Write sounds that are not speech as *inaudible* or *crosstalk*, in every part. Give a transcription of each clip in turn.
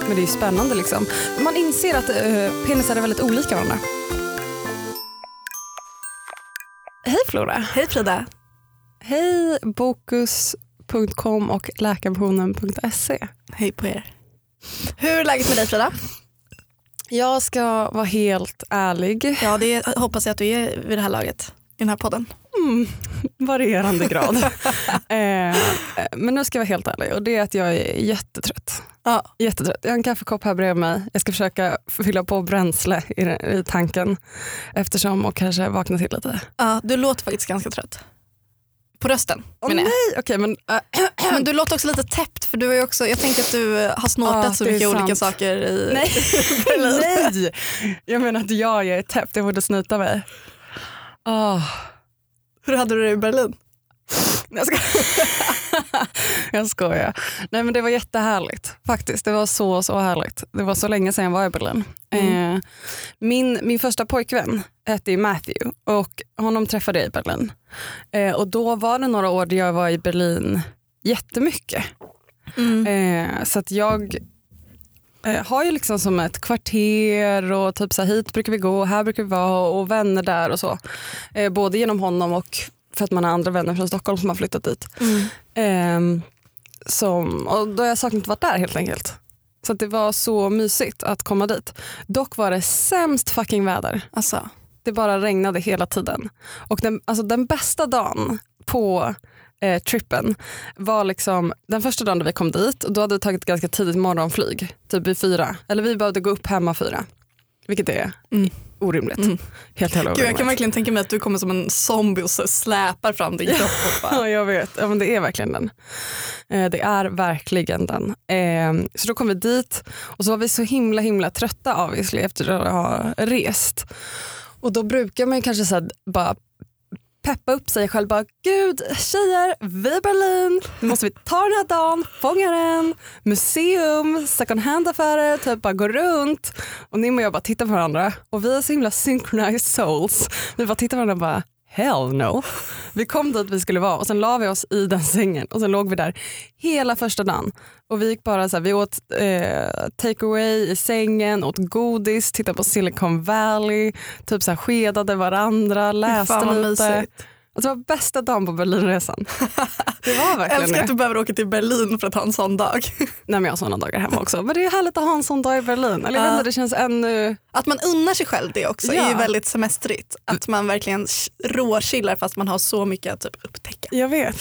Men det är ju spännande liksom. Man inser att uh, penisar är väldigt olika varandra. Hej Flora. Hej Frida. Hej Bokus.com och läkarmissionen.se. Hej på er. Hur är läget med dig Frida? Jag ska vara helt ärlig. Ja, det hoppas jag att du är vid det här laget i den här podden. Mm, varierande grad. *laughs* eh, men nu ska jag vara helt ärlig och det är att jag är jättetrött. Ja. Jättetrött. Jag har en kaffekopp här bredvid mig. Jag ska försöka fylla på bränsle i, i tanken eftersom och kanske vakna till lite. ja, du låter faktiskt ganska trött. På rösten Åh menar jag. nej, okej men äh, Men du låter också lite täppt för du ju också, jag tänker att du har snortat Ja, så är mycket olika saker i *laughs* nej, *laughs* nej. Jag menar att jag är täppt, jag borde snyta mig. Oh. Hur hade du det i Berlin? Jag skojar. *laughs* jag skojar. Nej men det var jättehärligt faktiskt. Det var så så härligt. Det var så länge sedan jag var i Berlin. Mm. Eh, min, min första pojkvän hette Matthew och honom träffade jag i Berlin. Eh, och då var det några år där jag var i Berlin jättemycket. Mm. Eh, så att jag har ju liksom som ett kvarter och typ så här, hit brukar vi gå, här brukar vi vara och vänner där och så. Eh, både genom honom och för att man har andra vänner från Stockholm som har flyttat dit. Mm. Ehm, som, och då har jag saknat att vara där helt enkelt. Så det var så mysigt att komma dit. Dock var det sämst fucking väder. Alltså, Det bara regnade hela tiden. Och den, alltså den bästa dagen på eh, trippen var liksom den första dagen vi kom dit. Och då hade vi tagit ganska tidigt morgonflyg, typ vid fyra. Eller vi behövde gå upp hemma fyra. Vilket är Mm. orimligt. Mm. Helt jävla Gud, jag orimligt. kan verkligen tänka mig att du kommer som en zombie och så släpar fram din kropp. *laughs* Ja, jag vet. Ja, men det är verkligen den. Eh, det är verkligen den. Eh, så då kom vi dit och så var vi så himla himla trötta obviously efter att ha rest. Och då brukar man kanske så bara peppa upp sig själv. Bara, Gud tjejer, vi är i Berlin, nu måste vi ta den här dagen, fånga den, museum, second hand-affärer, typ bara gå runt. Och Nim och jag bara tittar på varandra och vi är så himla synchronized souls. Vi bara tittar på varandra och bara hell no. Vi kom dit vi skulle vara och sen la vi oss i den sängen och sen låg vi där hela första dagen. Och vi gick bara så här, vi åt eh, takeaway i sängen, åt godis, tittade på Silicon Valley, typ så här skedade varandra, läste lite. mysigt. Alltså, det var bästa dagen på Berlinresan. *laughs* Det var Jag verkligen älskar att det. du behöver åka till Berlin för att ha en sån dag. *laughs* Nej, men jag har sådana dagar hemma också. Men det är härligt att ha en sån dag i Berlin. Eller Ja. inte, det känns ännu... Att man unnar sig själv det också Ja. är ju väldigt semestrigt. Att man verkligen råchillar fast man har så mycket att typ upptäcka. Jag vet.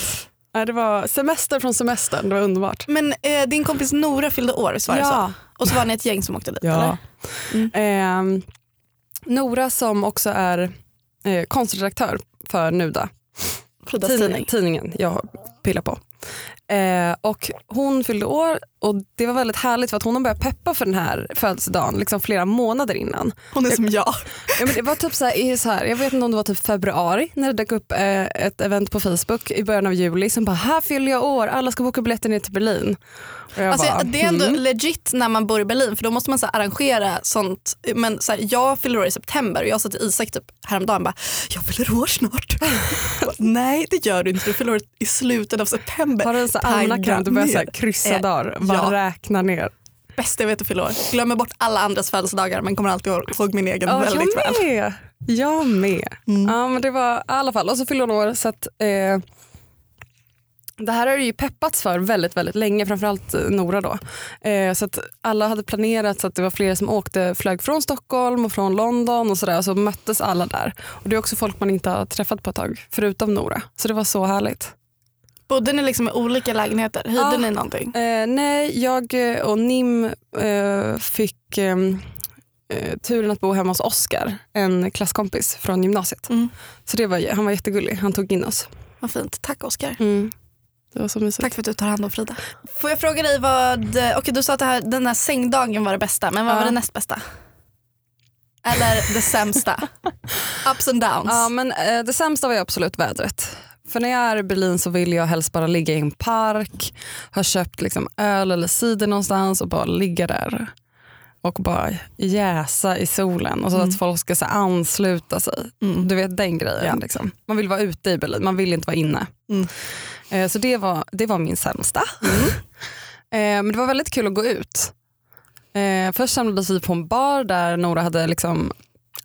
Nej, det var semester från semestern, det var underbart. Men eh, din kompis Nora fyllde år, visst var det Ja. så? Och så var ni ett gäng som åkte dit eller? Ehm, Nora som också är eh, konstredaktör för Nuda, Fridas tidning, tidning. tidningen jag pillar på. Eh, och hon fyllde år och det var väldigt härligt för att hon har börjat peppa för den här födelsedagen liksom flera månader innan. Hon är som jag. Ja, men det var typ så här, så här, jag vet inte om det var typ februari när det dök upp eh, ett event på Facebook i början av juli som bara här fyller jag år, alla ska boka biljetter ner till Berlin. Alltså, bara, det är ändå mm. legit när man bor i Berlin för då måste man så arrangera sånt. Men så här, jag fyller år i september och jag sa till Isak typ häromdagen bara, jag fyller år snart. Bara, *laughs* Nej det gör du inte, du fyller år i slutet av september. Har du en sån almanacka du börjar så här kryssa Eh, dagar, bara ja. räkna ner. Bästa jag vet att fylla år. Glömmer bort alla andras födelsedagar men kommer alltid ihåg min egen Ja, väldigt jag väl. med. Jag med. Mm. Ja, men det var i alla fall. Och så fyllde hon år så att eh, det här har ju peppats för väldigt, väldigt länge, framförallt eh, Nora då. Eh, så att alla hade planerat så att det var flera som åkte, flög från Stockholm och från London och sådär. Så möttes alla där. Och det är också folk man inte har träffat på ett tag, förutom Nora. Så det var så härligt. Bodde ni liksom i olika lägenheter? Hyrde Ja. ni någonting? Eh, nej, jag eh, och Nim eh, fick eh, eh, turen att bo hemma hos Oskar, en klasskompis från gymnasiet. Mm. Så det var, han var jättegullig, han tog in oss. Vad fint. Tack Oskar. Det var så mysigt. Tack för att du tar hand om Frida. Får jag fråga dig vad, okej du sa att det här, den här sängdagen var det bästa, men vad Ja. var det näst bästa? eller det sämsta? *laughs* Ups and downs. Ja, men eh, det sämsta var ju absolut vädret. För när jag är i Berlin så vill jag helst bara ligga i en park, ha köpt liksom öl eller cider någonstans och bara ligga där och bara jäsa i solen och så att folk ska så ansluta sig. Du vet den grejen. Ja. Liksom. Man vill vara ute i Berlin, man vill inte vara inne. Mm. Eh, så det var, det var min sämsta. *laughs* eh, men det var väldigt kul att gå ut. Eh, först samlades vi på en bar där Nora hade liksom,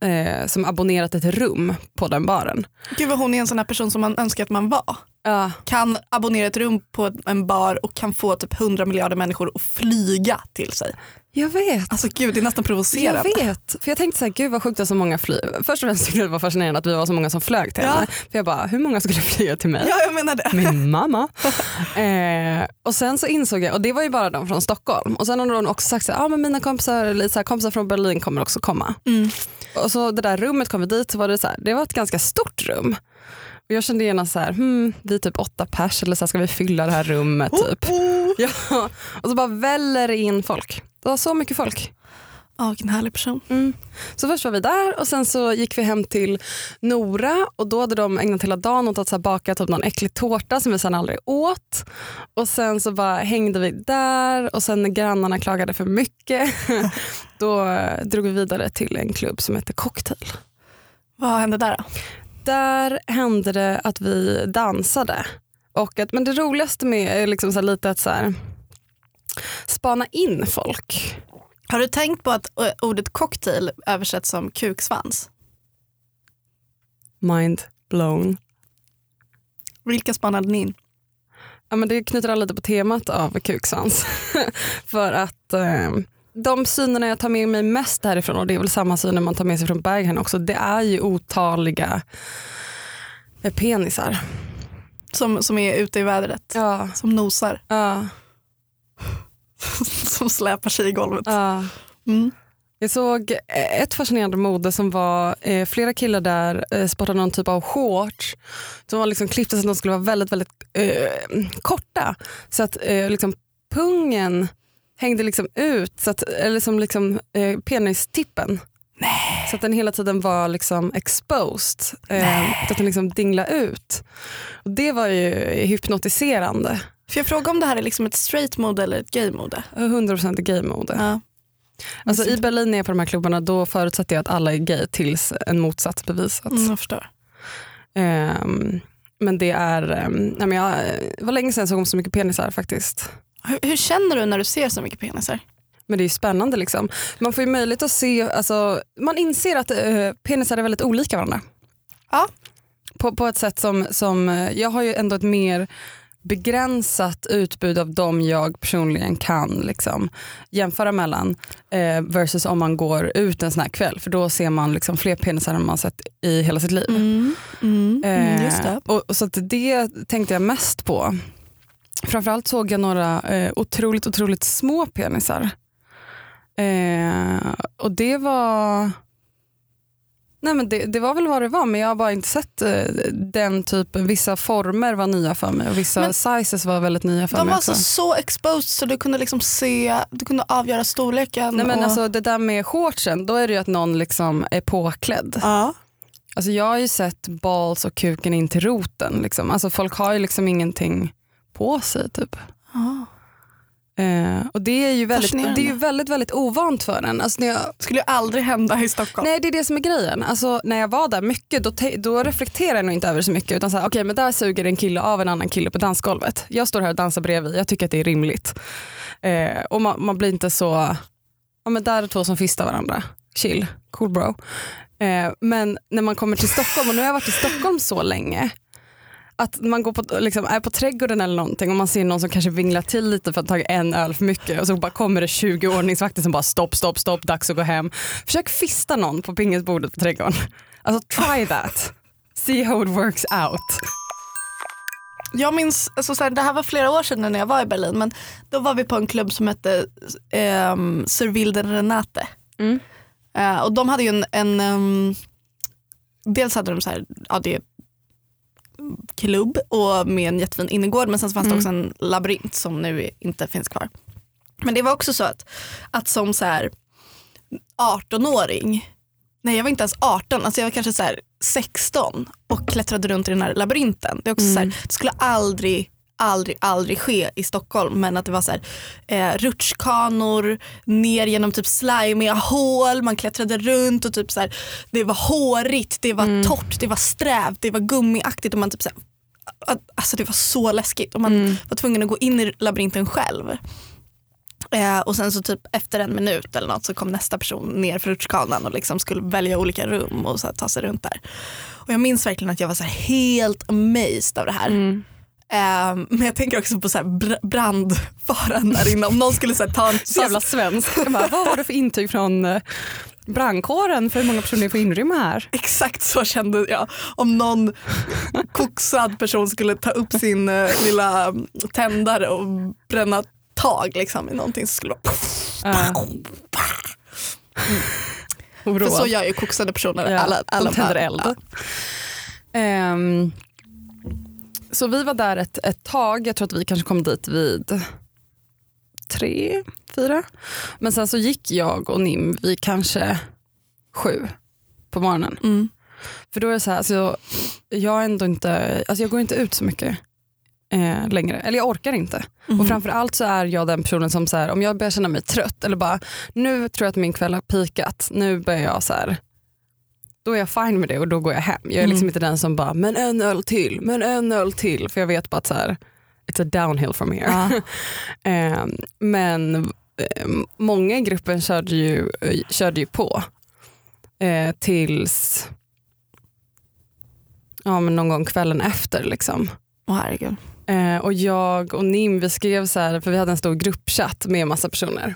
eh, som abonnerat ett rum på den baren. Gud vad hon är en sån här person som man önskar att man var. Ja, Kan abonnera ett rum på en bar och kan få typ 100 miljarder människor att flyga till sig. Jag vet. Alltså gud det är nästan Jag provocerande. vet, för jag tänkte så här, gud vad sjukt att så många flyger. Först och främst tyckte jag det var fascinerande att vi var så många som flög till Ja. henne. För jag bara, hur många skulle *laughs* flyga till mig? Ja jag menar det. Min mamma. *laughs* eh, och sen så insåg jag, och det var ju bara de från Stockholm. Och sen har hon också sagt att ah, men mina kompisar, eller så här, kompisar från Berlin kommer också komma. Mm. Och så det där rummet kom vi dit så var det så här, det var ett ganska stort rum. Och jag kände genast så här, hmm, vi är typ åtta pers eller så här, ska vi fylla det här rummet typ. *laughs* Ja. Och så bara väller in folk. Det var så mycket folk. Ja vilken härlig person. Mm. Så först var vi där och sen så gick vi hem till Nora och då hade de ägnat hela dagen åt att så baka typ någon äcklig tårta som vi sen aldrig åt. Och sen så bara hängde vi där och sen när grannarna klagade för mycket *laughs* då eh, drog vi vidare till en klubb som heter Cocktail. Vad hände där då? Där hände det att vi dansade. Och att, men det roligaste med är liksom så lite att så här, spana in folk. Har du tänkt på att eh, ordet cocktail översätts som kuksvans? Mind blown. Vilka spanade ni in? Ja, men det knyter an lite på temat av kuksvans. *laughs* För att eh, de synerna jag tar med mig mest härifrån, och det är väl samma syner man tar med sig från Berghain också, det är ju otaliga eh, penisar. Som, som är ute i vädret? Ja, Som nosar? ja, *laughs* som släpar sig i golvet? ja. Mm. Jag såg ett fascinerande mode som var eh, flera killar där eh, sportade någon typ av shorts som var liksom klippta så att de skulle vara väldigt, väldigt eh, korta. Så att eh, liksom pungen hängde liksom ut, så att, eller som liksom, eh, penistippen. Så att den hela tiden var liksom exposed. Eh, så att den liksom dinglade ut. Och det var ju hypnotiserande. För jag frågar om det här är liksom ett straight mode eller ett gay mode? 100% gay-mode. Ja. Alltså, I Berlin när jag på de här klubbarna då förutsätter jag att alla är gay tills en motsats bevisats. Mm, jag förstår. Ehm, men det är, um, nej, men jag, det var länge sedan jag såg om så mycket penisar faktiskt. Hur, hur känner du när du ser så mycket penisar? Men det är ju spännande liksom. Man får ju möjlighet att se, alltså, man inser att uh, penisar är väldigt olika varandra. Ja. På, på ett sätt som, som, eh, jag har ju ändå ett mer begränsat utbud av dem jag personligen kan liksom, jämföra mellan eh, versus om man går ut en sån här kväll för då ser man liksom fler penisar än man sett i hela sitt liv. Mm. Mm. Mm, Eh, just det. och, och så det tänkte jag mest på. Framförallt såg jag några eh, otroligt, otroligt små penisar. Eh, och det var... Nej men det, det var väl vad det var men jag har bara inte sett eh, den typen. Vissa former var nya för mig och vissa Men- sizes var väldigt nya för De mig var också. alltså så exposed så du kunde liksom se, du kunde avgöra storleken. Nej men och... alltså det där med shortsen, då är det ju att någon liksom är påklädd. ja. Alltså jag har ju sett balls och kuken in till roten. Liksom. Alltså folk har ju liksom ingenting på sig. Typ. Eh, och det är ju väldigt, det är ju väldigt, väldigt ovant för en. Alltså när jag, skulle ju aldrig hända i Stockholm. nej det är det som är grejen. Alltså när jag var där mycket då, te, då reflekterar jag nog inte över det så mycket. Utan så här, okej men där suger en kille av en annan kille på dansgolvet. Jag står här och dansar bredvid, jag tycker att det är rimligt. Eh, och man, man blir inte så, ja men där är två som fistar varandra. Chill, cool bro. Eh, men när man kommer till Stockholm, och nu har jag varit i Stockholm så länge, att man går på, liksom, är på trädgården eller någonting och man ser någon som kanske vinglar till lite för att ha tagit en öl för mycket och så bara kommer det 20 ordningsvakter som bara stopp, stopp, stopp, dags att gå hem. Försök fista någon på pingisbordet på trädgården. Alltså try *laughs* that. See how it works out. Jag minns, alltså så här, det här var flera år sedan när jag var i Berlin men då var vi på en klubb som hette um, Servil den Renate. Mm. Eh, och de hade ju en, en ehm, dels hade de så här, ja det klubb och med en jättefin innergård men sen så fanns det också en labyrint som nu inte finns kvar. Men det var också så att, att som så här 18-åring Nej jag var inte ens 18, alltså jag var kanske så här 16 och klättrade runt i den här labyrinten. Det, är också så här, det skulle aldrig aldrig, aldrig ske i Stockholm men att det var så här, eh, rutschkanor ner genom typ slimiga hål, man klättrade runt och typ så här, det var hårigt, det var torrt, det var strävt, det var gummiaktigt och man typ så här, alltså det var så läskigt och man var tvungen att gå in i labyrinten själv. Eh, och sen så typ efter en minut eller något så kom nästa person ner för rutschkanan och liksom skulle välja olika rum och så ta sig runt där. Och jag minns verkligen att jag var så helt amazed av det här. Eh, men jag tänker också på så här br- brandfaran där inne. Om någon skulle så här, ta en... Så jävla svensk. Bara, vad har du för intyg från eh, brandkåren för hur många personer får inrymma här? Exakt så kände jag. Om någon koksad person skulle ta upp sin eh, lilla mm, tändare och bränna tag liksom, i någonting så skulle det vara... För så gör ju koksade personer. Ja, alla, alla de tänder eld. Ja. Ehm, så vi var där ett, ett tag, jag tror att vi kanske kom dit vid tre, fyra. Men sen så gick jag och Nim vid kanske sju på morgonen. Mm. För då är det så här, alltså, jag, ändå inte, alltså jag går inte ut så mycket eh, längre. Eller jag orkar inte. Och framförallt så är jag den personen som så här, om jag börjar känna mig trött eller bara nu tror jag att min kväll har pikat, nu börjar jag så här då är jag fine med det och då går jag hem. Jag är liksom inte den som bara, men en öl till, men en öl till. För jag vet bara att så här, it's a downhill from here. *laughs* eh, men eh, många i gruppen körde ju, körde ju på eh, tills ja, men någon gång kvällen efter. Liksom. Åh herregud. Eh, och jag och Nim vi skrev så här, för vi hade en stor gruppchatt med massa personer.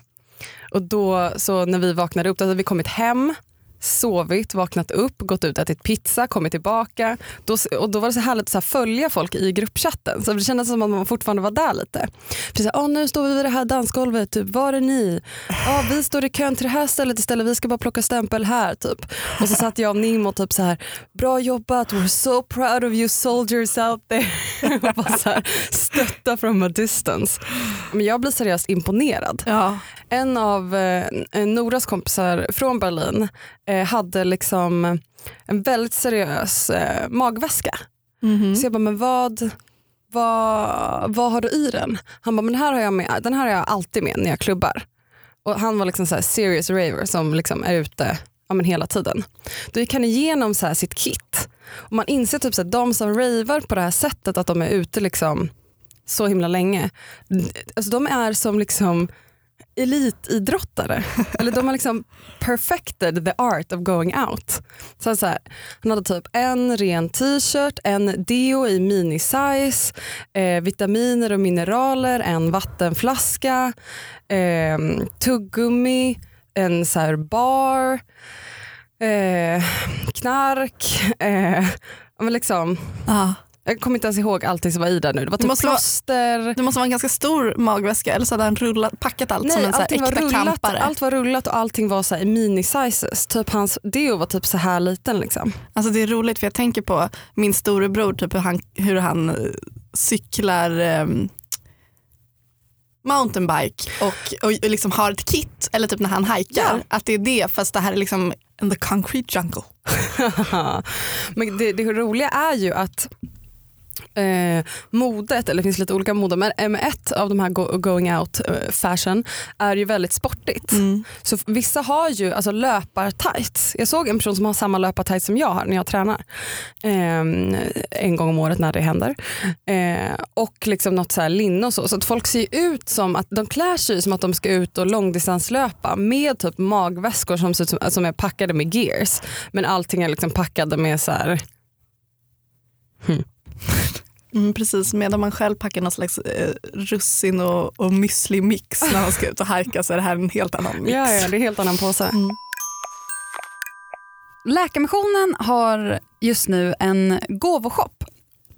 Och då så när vi vaknade upp, då hade vi kommit hem, sovit, vaknat upp, gått ut, ätit pizza, kommit tillbaka. Då, och då var det så härligt att så här följa folk i gruppchatten. Så det kändes som att man fortfarande var där lite. För så här, "Åh, nu står vi vid det här dansgolvet, typ, var är ni? Vi står i kön till det här stället istället, vi ska bara plocka stämpel här. Typ. Och så satt jag och Nim och typ så här, bra jobbat, we're so proud of you soldiers out there. *laughs* och bara så här, stötta from a distance. Men jag blir seriöst imponerad. Ja. En av eh, Noras kompisar från Berlin hade liksom en väldigt seriös eh, magväska. Så jag bara, men vad, vad, vad har du i den? Han bara, men här har jag, med, den här har jag alltid med när jag klubbar. Och han var liksom så här serious raver som liksom är ute ja, men hela tiden. Då gick han igenom så sitt kit. Och man inser typ att de som ravar på det här sättet, att de är ute liksom så himla länge. Alltså de är som liksom elitidrottare. *laughs* Eller de har liksom perfected the art of going out. Så så här, han hade typ en ren t-shirt, en deo i minisize, eh, vitaminer och mineraler, en vattenflaska, eh, tuggummi, en så här bar, eh, knark. Eh, men liksom, Ah jag kommer inte ens ihåg allting som var i där nu. Det var typ måste vara- plåster. Det måste vara en ganska stor magväska eller så hade han rullat, packat allt som en så här äkta rullat, campare. allt var rullat och allting var så här i mini-sizes. Typ hans deo var typ så här liten. Liksom. Alltså det är roligt för jag tänker på min storebror, typ hur han, hur han eh, cyklar um, mountainbike och, och, och liksom har ett kit eller typ när han hajkar. Ja. Att det är det fast det här är liksom in the concrete jungle. *laughs* Men det, det roliga är ju att eh, modet, eller det finns lite olika mode, men eh, men ett av de här go, going out eh, fashion är ju väldigt sportigt. Så f- vissa har ju alltså, löpartights. Jag såg en person som har samma löpartights som jag har när jag tränar. Eh, en gång om året när det händer. Eh, och liksom något så här linne och så. Så att folk ser ju ut som att de klär sig som att de ska ut och långdistanslöpa med typ magväskor som, som, som är packade med gears. Men allting är liksom packade med så här Mm, precis, medan man själv packar någon slags eh, russin och, och müsli-mix när man ska ut och hajka så är det här en helt annan mix. Ja, ja, det är en helt annan påse. Läkarmissionen har just nu en gåvoshop.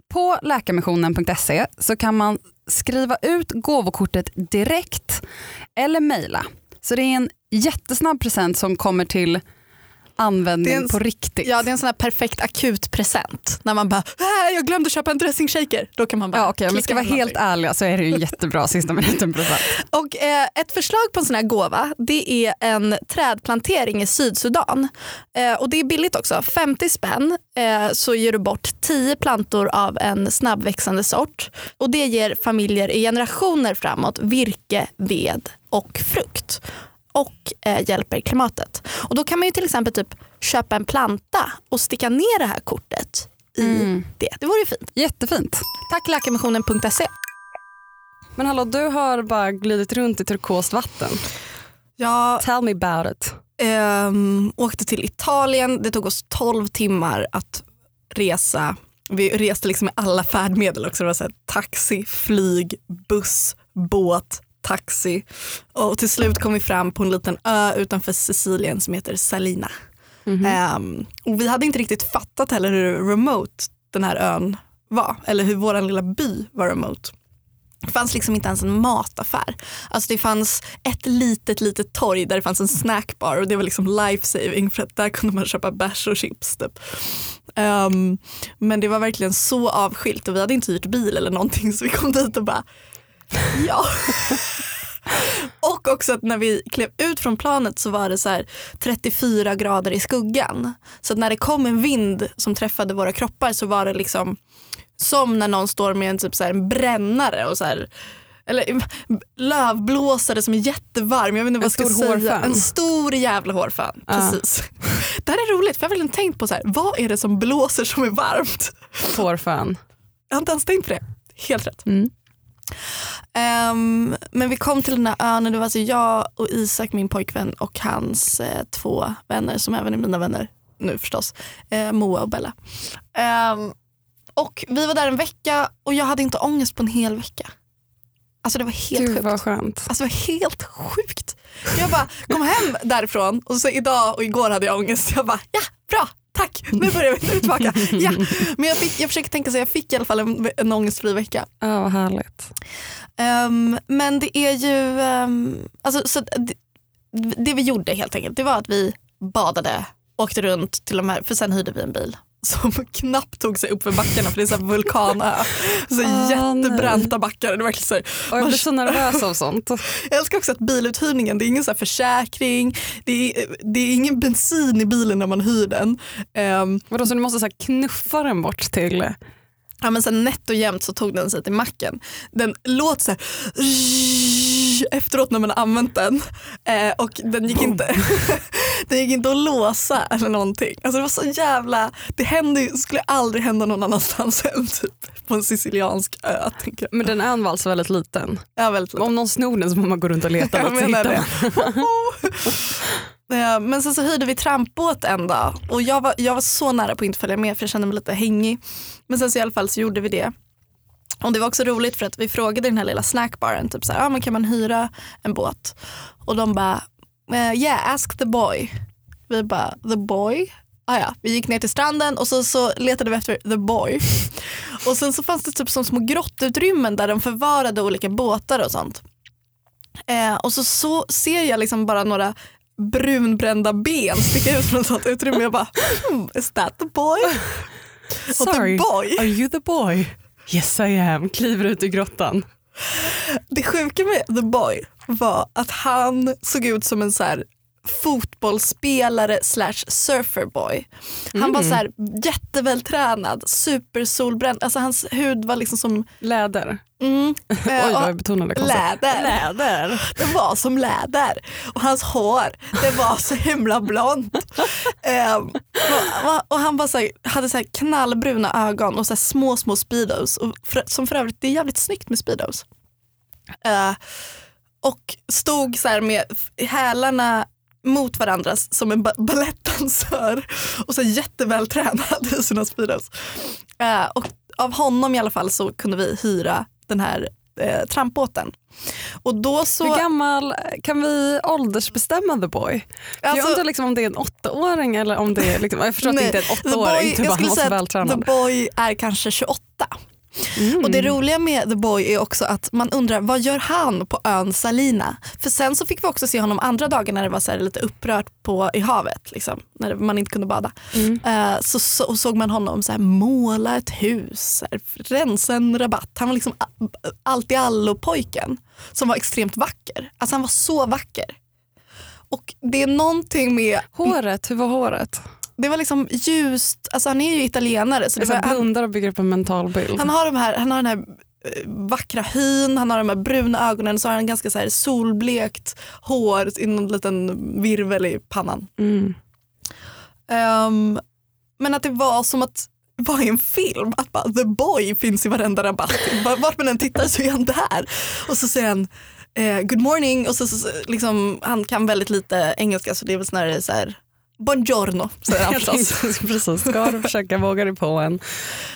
På läkarmissionen.se så kan man skriva ut gåvokortet direkt eller mejla. Så det är en jättesnabb present som kommer till användning Det är en- på riktigt. Ja, det är en sån här perfekt akutpresent. När man bara, äh, jag glömde köpa en dressingshaker. Då kan man bara Ja, okej, om vi ska vara helt ärliga så är det ju en jättebra *laughs* sista minuten-present. Och eh, ett förslag på en sån här gåva det är en trädplantering i Sydsudan. Eh, och det är billigt också. 50 spänn eh, så ger du bort 10 plantor av en snabbväxande sort. Och det ger familjer i generationer framåt virke, ved och frukt. Och eh, hjälper klimatet. Och då kan man ju till exempel typ köpa en planta och sticka ner det här kortet i det. Det vore ju fint. Jättefint. Tack läkarmissionen.se. Men hallå, du har bara glidit runt i turkost vatten. Jag Tell me about it. Ehm, åkte till Italien. Det tog oss 12 timmar att resa. Vi reste liksom med alla färdmedel också. Det var så här, taxi, flyg, buss, båt, taxi. Och till slut kom vi fram på en liten ö utanför Sicilien som heter Salina. Ehm, och vi hade inte riktigt fattat heller hur remote den här ön var. Eller hur vår lilla by var remote. Det fanns liksom inte ens en mataffär. Alltså det fanns ett litet, litet torg där det fanns en snackbar och det var liksom life saving för att där kunde man köpa bärs och chips. Typ. Ehm, men det var verkligen så avskilt och vi hade inte hyrt bil eller någonting så vi kom dit och bara ja. Och också att när vi klev ut från planet så var det så här 34 grader i skuggan. Så när det kom en vind som träffade våra kroppar så var det liksom som när någon står med en, typ så en brännare och så här, eller *laughs* lövblåsare som är jättevarm. Jag vet inte vad En jag ska stor säga. hårfön. En stor jävla hårfön. Ja. Precis. *laughs* Det här är roligt för jag har verkligen tänkt på så här, vad är det som blåser som är varmt? Hårfön. Jag har inte ens tänkt på det. Helt rätt. Mm. Ehm, men vi kom till den här ön och det var alltså jag och Isak, min pojkvän och hans eh, två vänner som även är mina vänner nu förstås. Eh, Moa och Bella. Ehm, och vi var där en vecka och jag hade inte ångest på en hel vecka. Alltså det var helt Gud sjukt. vad skönt. Alltså det var helt sjukt. Jag bara kom hem därifrån och så idag och igår hade jag ångest. Jag bara ja, bra, tack, nu börjar vi, nu är vi tillbaka. *laughs* Ja. Men jag, fick, jag försöker tänka så jag fick i alla fall en, en ångestfri vecka. Ja, vad härligt. Ehm, men det är ju, ehm, alltså, så det, det vi gjorde helt enkelt det var att vi badade, åkte runt till de här, för sen hyrde vi en bil som *laughs* knappt tog sig upp för backarna för det är så här vulkanö. Så Ah, jättebranta backar. Det verkligen så här, Och jag blir så nervös av sånt. *laughs* jag älskar också att biluthyrningen, det är ingen så här försäkring, det är, det är ingen bensin i bilen när man hyr den. Um, Vadå, så du måste så knuffa den bort till... ja, men sen nätt och jämnt så tog den sig till macken. Den låter så här *laughs* efteråt när man har använt den eh, och den gick, inte, *laughs* den gick inte att låsa eller någonting. Alltså det var så jävla, det hände, skulle aldrig hända någon annanstans *laughs* än typ på en siciliansk ö. Tänker jag. Men den ön var alltså väldigt liten. Ja, väldigt lite. Om någon snor den så får man gå runt och leta. Jag menar det. Men sen så hyrde vi trampbåt en dag och jag var, jag var så nära på att inte följa med för jag kände mig lite hängig. Men sen så i alla fall så gjorde vi det. Och det var också roligt för att vi frågade den här lilla snackbaren typ så här, ah, men kan man hyra en båt? Och de bara, eh, yeah ask the boy. Vi bara, the boy? Ah, ja. Vi gick ner till stranden och så, så letade vi efter the boy. *laughs* Och sen så fanns det typ som små grottutrymmen där de förvarade olika båtar och sånt. Eh, och så, så ser jag liksom bara några brunbrända ben sticka ut från ett sånt utrymme. Jag bara, hmm, is that the boy? *laughs* Sorry, boy, are you the boy? Yes I am. Kliver ut ur grottan. det sjuka med the boy var att han såg ut som en så här fotbollsspelare slash surferboy. Han var så här jättevältränad, supersolbränd. Alltså hans hud var liksom som Läder. Mm, *laughs* eh, Oj och- vad jag betonade konstigt. läder. Läder. Det var som läder. Och hans hår, det var så himla blont. Ehm, och, och han var så här, hade så här knallbruna ögon och så här små små speedos. Och för, som för övrigt, det är jävligt snyggt med speedos. Eh, och stod så här med hälarna mot varandra som en ba- balettdansör och så jättevältränad i sina speedos. Eh, och av honom i alla fall så kunde vi hyra den här eh, trampbåten. Och då så... Hur gammal kan vi åldersbestämma the boy? Alltså- jag undrar liksom om det är en åttaåring eller om det är, liksom, jag förstår att det inte är en åttaåring, boy, jag skulle säga att the boy är kanske 28. Mm. Och det roliga med The Boy är också att man undrar vad gör han på ön Salina? För sen så fick vi också se honom andra dagar när det var så lite upprört på, i havet, liksom, när man inte kunde bada. Eh, så, så såg man honom så här, måla ett hus, här, rensa en rabatt. Han var liksom allt i allo pojken som var extremt vacker. Alltså han var så vacker. Och det är någonting med, Håret, hur var håret? Det var liksom ljust, alltså han är ju italienare. Så det var, blundar och bygger upp en mental bild. han har, de här, han har den här eh, vackra hyn, han har de här bruna ögonen så har han ganska så här solblekt hår i någon liten virvel i pannan. Mm. Ehm, men att det var som att vara i en film, att bara, the boy finns i varenda rabatt. Var- Vart man än tittar så är han där. Och så säger han eh, good morning och så, så, så liksom, han kan väldigt lite engelska så det är väl snarare så här buongiorno säger han Jag förstås. precis, ska du försöka våga dig på en,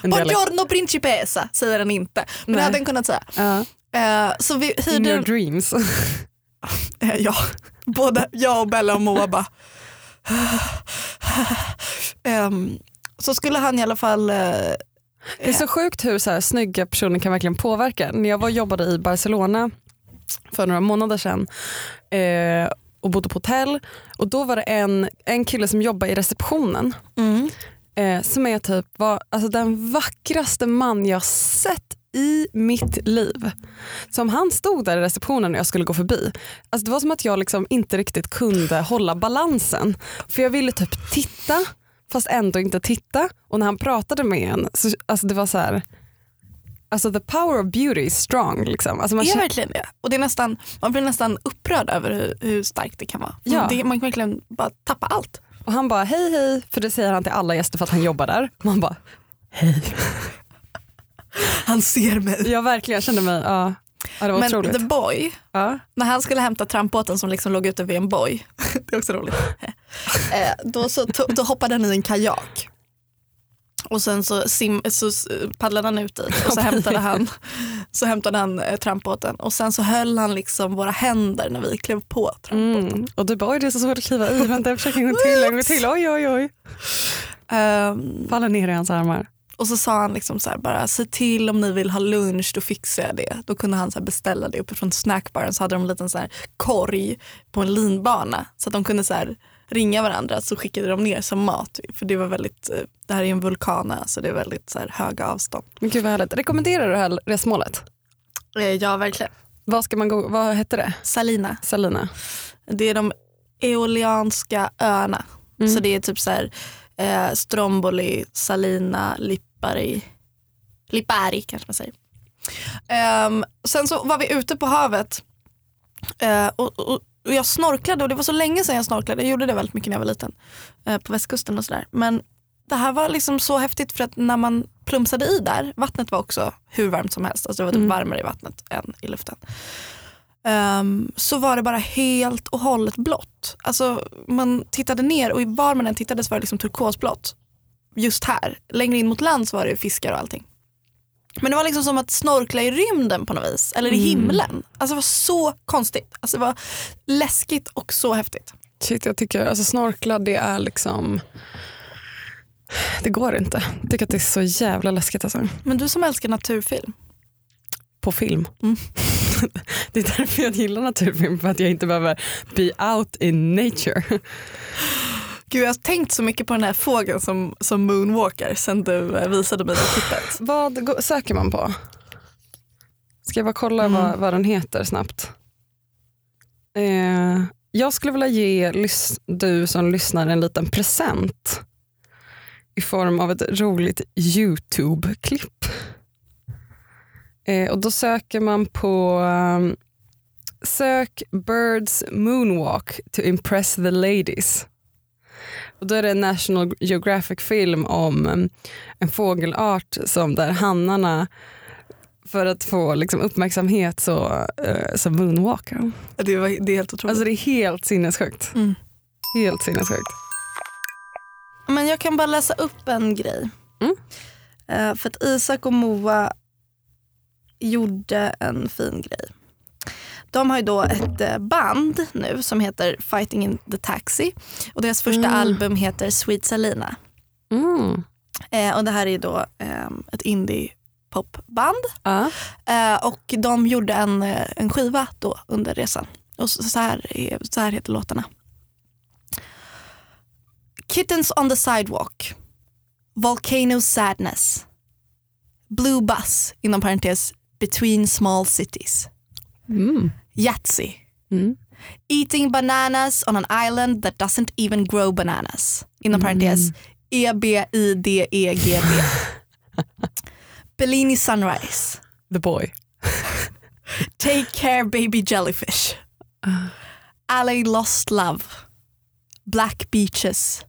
en? Buongiorno principessa säger han inte. Men det hade han kunnat säga. Ja. Eh, så vi In hyrde your dreams. *laughs* Eh, Ja, både jag och Bella och Moa bara... *sighs* Ehm, så skulle han i alla fall... eh, Det är så sjukt hur så här, snygga personer kan verkligen påverka. När jag var jobbade i Barcelona för några månader sedan eh, och bodde på hotell och då var det en, en kille som jobbade i receptionen eh, som är typ var, alltså den vackraste man jag sett i mitt liv. Som han stod där i receptionen när jag skulle gå förbi. Alltså det var som att jag liksom inte riktigt kunde hålla balansen. För jag ville typ titta fast ändå inte titta. Och när han pratade med en, så, alltså det var så här. Alltså the power of beauty is strong. Liksom. Alltså man Det är verkligen det. Och det är nästan, man blir nästan upprörd över hur, hur starkt det kan vara. Ja. Det, man kan verkligen bara tappa allt. och han bara hej hej, för det säger han till alla gäster för att han jobbar där. Man bara hej. *laughs* Han ser mig. Jag verkligen kände mig, ja, ja det var Men otroligt. the boy, Ja. när han skulle hämta trampbåten som liksom låg ute vid en boj, *laughs* det är också roligt, *laughs* eh, då, så, då hoppade han i en kajak. Och sen så, sim, så paddlade han ut dit och så *laughs* hämtade han, så hämtade han eh, trampbåten och sen så höll han liksom våra händer när vi klev på trampbåten. Mm. Och du bara oj det är så svårt att kliva i, *laughs* vänta jag försöker en gång till, en gång till, oj oj oj. Ehm, Faller ner i hans armar. och så sa han liksom så här, bara se till om ni vill ha lunch då fixar jag det. Då kunde han så beställa det uppifrån snackbaren så hade de en liten så korg på en linbana så att de kunde så här ringa varandra så skickade de ner som mat. För det var väldigt, eh, det här är en vulkan så det är väldigt så här höga avstånd. Men gud vad härligt. Rekommenderar du det här resmålet? Eh, Ja verkligen. Vad, ska man gå, vad hette det? Salina, Salina? det är de eolianska öarna. Så det är typ så här eh, Stromboli, Salina, Lipari, Lipari kanske man säger. Ehm, sen så var vi ute på havet eh, och, och, och jag snorklade och det var så länge sedan jag snorklade. Jag gjorde det väldigt mycket när jag var liten eh, på västkusten och sådär. Men det här var liksom så häftigt för att när man plumsade i där, vattnet var också hur varmt som helst, alltså det var typ varmare i vattnet än i luften. Ehm, så var det bara helt och hållet blått. Alltså man tittade ner och var man än tittade så var det liksom turkosblått. Just här, längre in mot land så var det fiskar och allting. Men det var liksom som att snorkla i rymden på något vis, eller i himlen. Alltså det var så konstigt. Alltså det var läskigt och så häftigt. Shit, jag tycker alltså snorkla det är liksom det går inte. Jag tycker att det är så jävla läskigt alltså. Men du som älskar naturfilm, På film. Mm. *laughs* Det är därför jag gillar naturfilm, för att jag inte behöver be out in nature. Gud, jag har tänkt så mycket på den här fågeln som, som moonwalkar sen du eh, visade mig det klippet. Vad söker man på? Ska jag bara kolla Mm. vad, vad den heter snabbt? Eh, jag skulle vilja ge du som lyssnar en liten present i form av ett roligt YouTube-klipp. Eh, och då söker man på um, Sök Birds Moonwalk to impress the ladies. Och då är det en National Geographic-film om um, en fågelart som där hannarna för att få liksom, uppmärksamhet så, uh, så moonwalkar de. Det, var, det är helt otroligt. Alltså det är helt sinnessjukt. Mm. Helt sinnessjukt. Men jag kan bara läsa upp en grej. Mm. Eh, för att Isak och Moa gjorde en fin grej. De har ju då ett eh, band nu som heter Fighting in the Taxi. Och deras första Mm. album heter Sweet Salina. Mm. Eh, och det här är då eh, ett indie hiphopband Ja. eh, och de gjorde en, eh, en skiva då under resan. Och så, så, här, är- så här heter låtarna. Kittens on the sidewalk. Volcano sadness. Blue bus, inom parentes, between small cities. Mm. Yahtzee. Mm. Eating bananas on an island that doesn't even grow bananas. Inom parentes, E E-B-I-D-E-G-B. *laughs* Bellini Sunrise. The boy. *laughs* Take care baby jellyfish. *sighs* Alley lost love. Black beaches.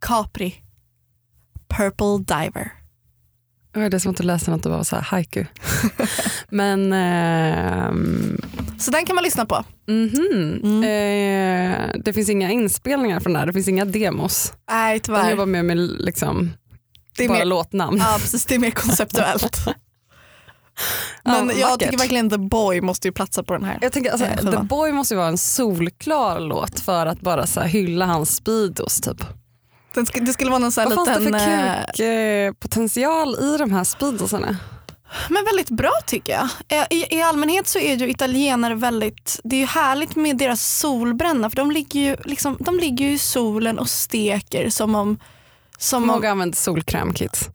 Capri. Purple diver. Det är som att du läste något och var så här haiku. *laughs* Men ehm, Så den kan man lyssna på. mhm. Mm. eh, det finns inga inspelningar från det här, det finns inga demos. Nej De tyvärr. jobbar mer med liksom, Det är bara mer, låtnamn. ja, precis, det är mer konceptuellt. *laughs* Men Ja, jag vackert. tycker verkligen The Boy måste ju platsa på den här. Jag tänker, alltså, Eh, The. Boy måste ju vara en solklar låt för att bara så här, hylla hans speedos. Typ. Den ska, det skulle vara någon sån här Vad fanns det liten... för eh, kukpotential i de här speedosarna? Men väldigt bra tycker jag. I, I allmänhet så är ju italienare väldigt, det är ju härligt med deras solbränna för de ligger ju, liksom, de ligger ju i solen och steker som om som Hur om, många använder solkrämkit?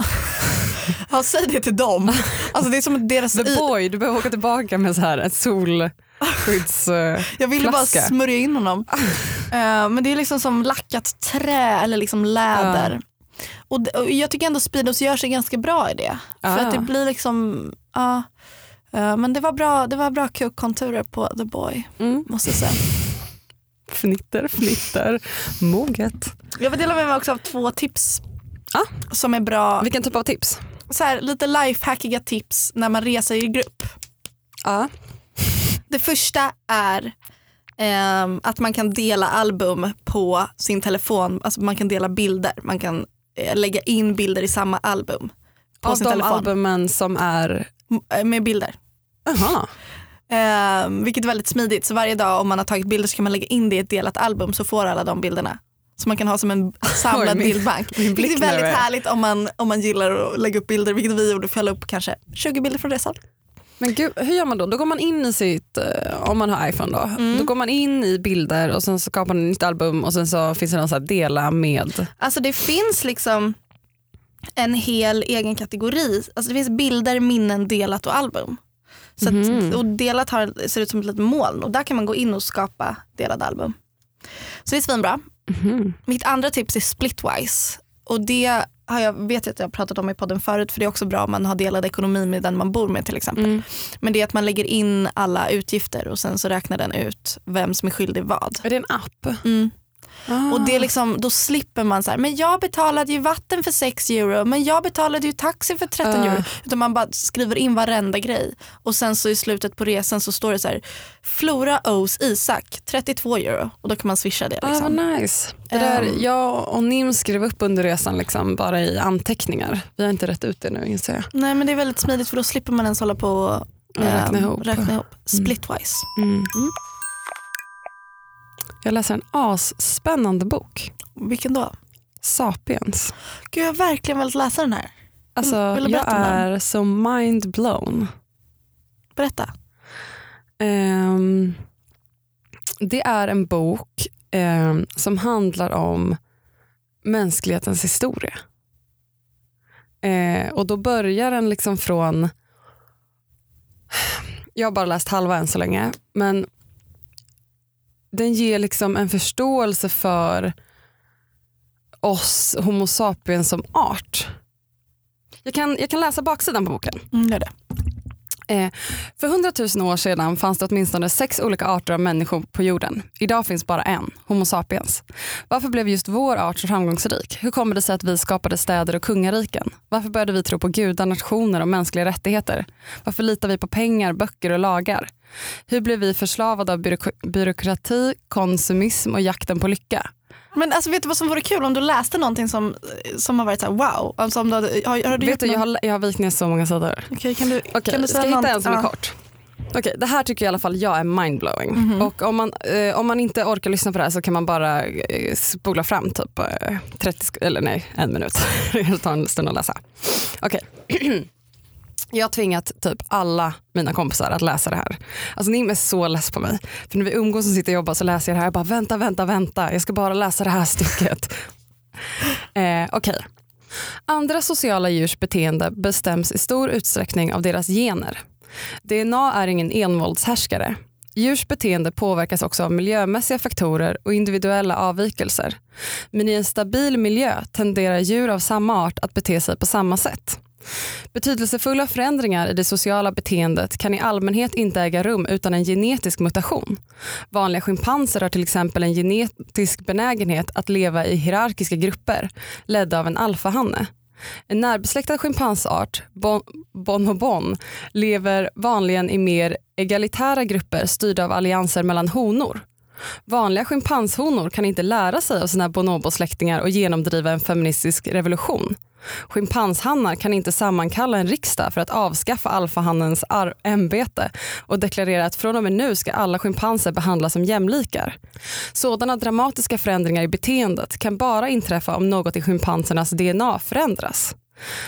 *laughs* ja, säg det till dem. Alltså det är som deras, The i, Boy, du behöver åka tillbaka med så här ett solskydds... eh, jag ville bara smörja in honom. Eh, men det är liksom som lackat trä eller liksom läder. Och, d- och jag tycker ändå Speedos gör sig ganska bra i det. För Ah. att det blir liksom, ja. Eh, men det var bra, det var bra kukkonturer på The Boy Mm. måste jag säga. Fnitter, fnitter, moget. Jag vill dela med mig också av två tips som är bra. Vilken typ av tips? Så här, lite lifehackiga tips när man reser i grupp. Ja. Det första är ehm, att man kan dela album på sin telefon. Alltså man kan dela bilder. Man kan eh, lägga in bilder i samma album. På Av sin de telefon. albumen som är... M- eh, Med bilder. Aha. Ehm, vilket är väldigt smidigt. Så varje dag om man har tagit bilder så kan man lägga in det i ett delat album så får alla de bilderna. Så man kan ha som en samlad Oj, min- bildbank. min Vilket är väldigt är- härligt om man, om man gillar att lägga upp bilder, vilket vi gjorde för jag la upp kanske 20 bilder från resan. Men gud, hur gör man då? Då går man in i sitt, eh, om man har iPhone då, Mm. då går man in i bilder och sen så skapar man ett nytt album och sen så finns det någon så här dela med. Alltså det finns liksom en hel egen kategori. Alltså det finns bilder, minnen, delat och album. Så Mhm. att, och delat har, ser ut som ett litet moln och där kan man gå in och skapa delade album. Så det är svinbra. Mhm. Mitt andra tips är Splitwise. Och det har jag, vet jag att jag har pratat om i podden förut för det är också bra om man har delad ekonomi med den man bor med till exempel. Mm. Men det är att man lägger in alla utgifter och sen så räknar den ut vem som är skyldig vad. Är det en app? Mm. Ah. Och det är liksom, då slipper man så här, men jag betalade ju vatten för 6 euro, men jag betalade ju taxi för 13 Ah. euro. Utan man bara skriver in varenda grej. Och sen så i slutet på resan så står det så här, Flora owes Isak 32 euro. Och då kan man swisha det. Ah, Liksom. vad nice. Det där, Ehm. jag och Nim skrev upp under resan liksom, bara i anteckningar. Vi har inte rätt ut det nu inser jag. Nej men det är väldigt smidigt för då slipper man ens hålla på och Och räkna ehm, ihop. räkna ihop. Splitwise. Mm. Jag läser en asspännande bok. Vilken då? Sapiens. Gud jag har verkligen velat läsa den här. Alltså, jag är så mind blown. Berätta. Ehm, det är en bok ehm, som handlar om mänsklighetens historia. Eh, och då börjar den liksom från, jag har bara läst halva än så länge, men den ger liksom en förståelse för oss homo sapiens som art. Jag kan, jag kan läsa baksidan på boken. Mm, gör det. Eh, för hundratusen år sedan fanns det åtminstone sex olika arter av människor på jorden. Idag finns bara en, Homo sapiens. Varför blev just vår art så framgångsrik? Hur kommer det sig att vi skapade städer och kungariken? Varför började vi tro på gudar, nationer och mänskliga rättigheter? Varför litar vi på pengar, böcker och lagar? Hur blev vi förslavade av byråk- byråkrati, konsumism och jakten på lycka? Men alltså, vet du vad som vore kul om du läste någonting som, som har varit så här, wow. Alltså, om du hade, har, har du Vet du, jag har, jag har vikt ner så många sidor. Okej, kan du, Okej, kan du ska säga jag hitta en som är ja. kort? Okej, det här tycker i alla fall jag är mindblowing. Mhm. Och om man, eh, om man inte orkar lyssna på det här så kan man bara eh, spola fram typ eh, 30, sk- eller nej, en minut. *laughs* det tar en stund att läsa. Okej. *clears throat* Jag har tvingat typ alla mina kompisar att läsa det här. Alltså ni är så less på mig. För när vi umgås och sitter och jobbar så läser jag det här. Jag bara vänta, vänta, vänta. Jag ska bara läsa det här *laughs* stycket. eh, Okej. Andra sociala djurs beteende bestäms i stor utsträckning av deras gener. DNA är ingen envåldshärskare. Djurs beteende påverkas också av miljömässiga faktorer och individuella avvikelser. Men i en stabil miljö tenderar djur av samma art att bete sig på samma sätt. Betydelsefulla förändringar i det sociala beteendet kan i allmänhet inte äga rum utan en genetisk mutation. Vanliga schimpanser har till exempel en genetisk benägenhet att leva i hierarkiska grupper ledda av en alfahanne. En närbesläktad schimpansart, bon, bonobon, lever vanligen i mer egalitära grupper styrda av allianser mellan honor. Vanliga schimpanshonor kan inte lära sig av sina bonobosläktingar och genomdriva en feministisk revolution. Schimpanshannar kan inte sammankalla en riksdag för att avskaffa alfahannens ämbete och deklarera att från och med nu ska alla schimpanser behandlas som jämlikar. Sådana dramatiska förändringar i beteendet kan bara inträffa om något i schimpansernas DNA förändras.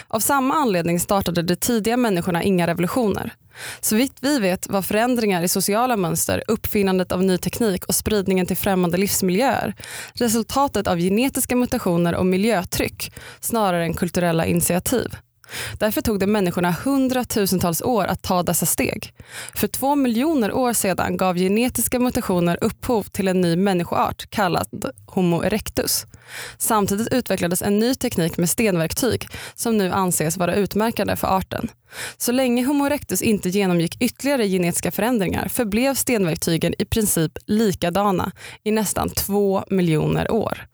Av samma anledning startade de tidiga människorna inga revolutioner. Så vitt vi vet var förändringar i sociala mönster, uppfinnandet av ny teknik och spridningen till främmande livsmiljöer resultatet av genetiska mutationer och miljötryck snarare än kulturella initiativ. Därför tog det människorna hundratusentals år att ta dessa steg. För två miljoner år sedan gav genetiska mutationer upphov till en ny människoart kallad Homo erectus. Samtidigt utvecklades en ny teknik med stenverktyg som nu anses vara utmärkande för arten. Så länge Homo erectus inte genomgick ytterligare genetiska förändringar förblev stenverktygen i princip likadana i nästan två miljoner år.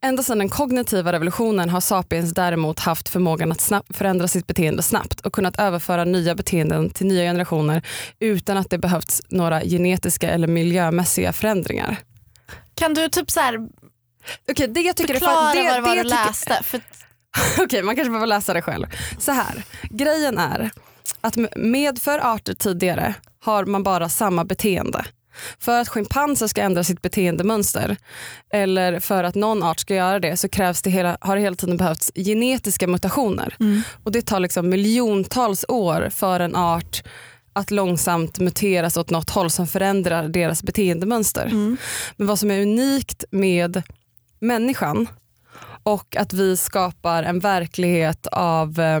Ända sedan den kognitiva revolutionen har sapiens däremot haft förmågan att förändra sitt beteende snabbt och kunnat överföra nya beteenden till nya generationer utan att det behövts några genetiska eller miljömässiga förändringar. Kan du typ så här Okej, det jag tycker är förklara fa- det, vad det var det du läste? För *laughs* Okej, man kanske behöver läsa det själv. Så här, grejen är att med för arter tidigare har man bara samma beteende. För att schimpanser ska ändra sitt beteendemönster eller för att någon art ska göra det så krävs det hela, har det hela tiden behövts genetiska mutationer. Och det tar liksom miljontals år för en art att långsamt muteras åt något håll som förändrar deras beteendemönster. Men vad som är unikt med människan och att vi skapar en verklighet av, eh,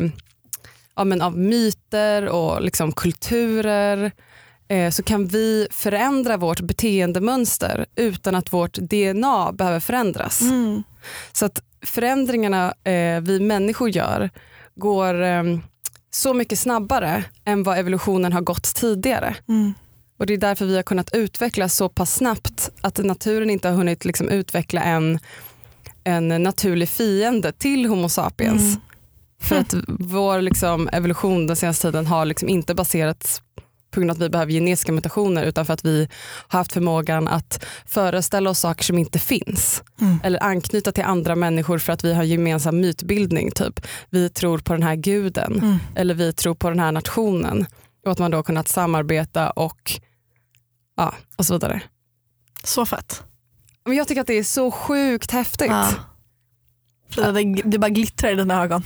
ja, men av myter och liksom kulturer så kan vi förändra vårt beteendemönster utan att vårt DNA behöver förändras. Så att förändringarna eh, vi människor gör går eh, så mycket snabbare än vad evolutionen har gått tidigare. Och Det är därför vi har kunnat utvecklas så pass snabbt att naturen inte har hunnit liksom utveckla en, en naturlig fiende till Homo sapiens. För att vår liksom evolution den senaste tiden har liksom inte baserats på grund av att vi behöver genetiska mutationer utan för att vi har haft förmågan att föreställa oss saker som inte finns. Eller anknyta till andra människor för att vi har gemensam mytbildning. Typ. Vi tror på den här guden eller vi tror på den här nationen. Och att man då har kunnat samarbeta och, ja, och så vidare. så fett. Men jag tycker att det är så sjukt häftigt. Ja. Frida, det, det bara glittrar i dina ögon.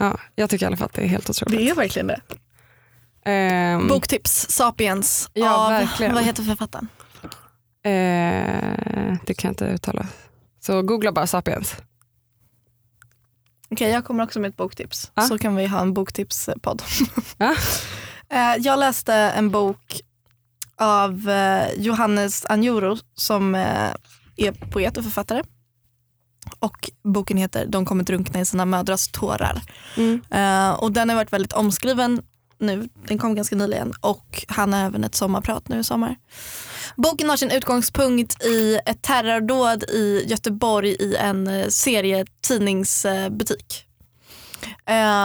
Ja, jag tycker i alla fall att det är helt otroligt. Det är verkligen det. Ehm, Boktips, Sapiens Ja, av, verkligen. vad heter författaren? eh, det kan jag inte uttala. Så googla bara Sapiens. Okej, jag kommer också med ett boktips. Ja. Så kan vi ha en boktipspodd. Ja. *laughs* Eh, jag läste en bok av eh, Johannes Anjuro som är poet och författare. Och boken heter De kommer drunkna i sina mödrars tårar. Mm. Och den har varit väldigt omskriven nu, den kom ganska nyligen och han har även ett sommarprat nu i sommar. Boken har sin utgångspunkt i ett terrordåd i Göteborg i en eh, serietidningsbutik.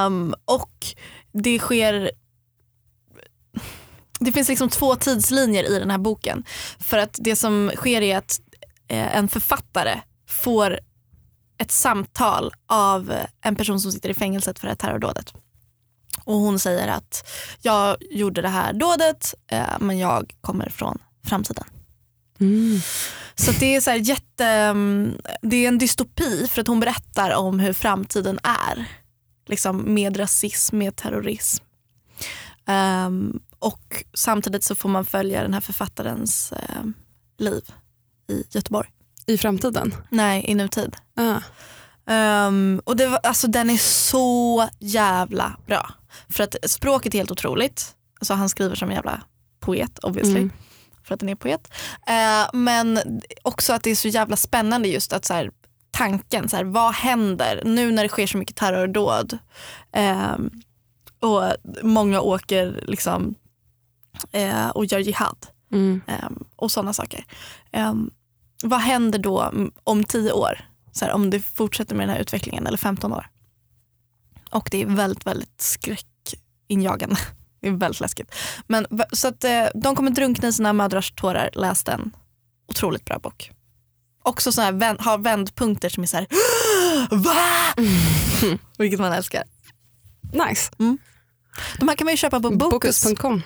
Um, och det sker det finns liksom två tidslinjer i den här boken. För att det som sker är att eh, en författare får ett samtal av en person som sitter i fängelset för det här terrordådet. Och hon säger att jag gjorde det här dådet eh, men jag kommer från framtiden. Så att det är så jätte, mm, det är en dystopi för att hon berättar om hur framtiden är. Liksom med rasism, med terrorism, Ehm, och samtidigt så får man följa den här författarens ehm, liv i Göteborg. I framtiden? Nej, i nutid. Ah. Ehm, och det var, alltså, den är så jävla bra. För att språket är helt otroligt. Alltså, han skriver som en jävla poet obviously. Mm. För att den är poet. Eh, men också att det är så jävla spännande just att så här, tanken, så här, vad händer nu när det sker så mycket terrordåd? Ehm, och många åker liksom eh, och gör jihad Mm. ehm, och sådana saker. Ehm, vad händer då om tio år? Så här, om det fortsätter med den här utvecklingen eller 15 år. Och det är väldigt, väldigt skräckinjagande. Det är väldigt läskigt. Men, så att, eh, de kommer drunkna i sina mödrars tårar. Läs den. Otroligt bra bok. Också så här, har vändpunkter som är så här, *gasps* va? *laughs* Vilket man älskar. Nice. De här kan man ju köpa på Bokus Bokus.com.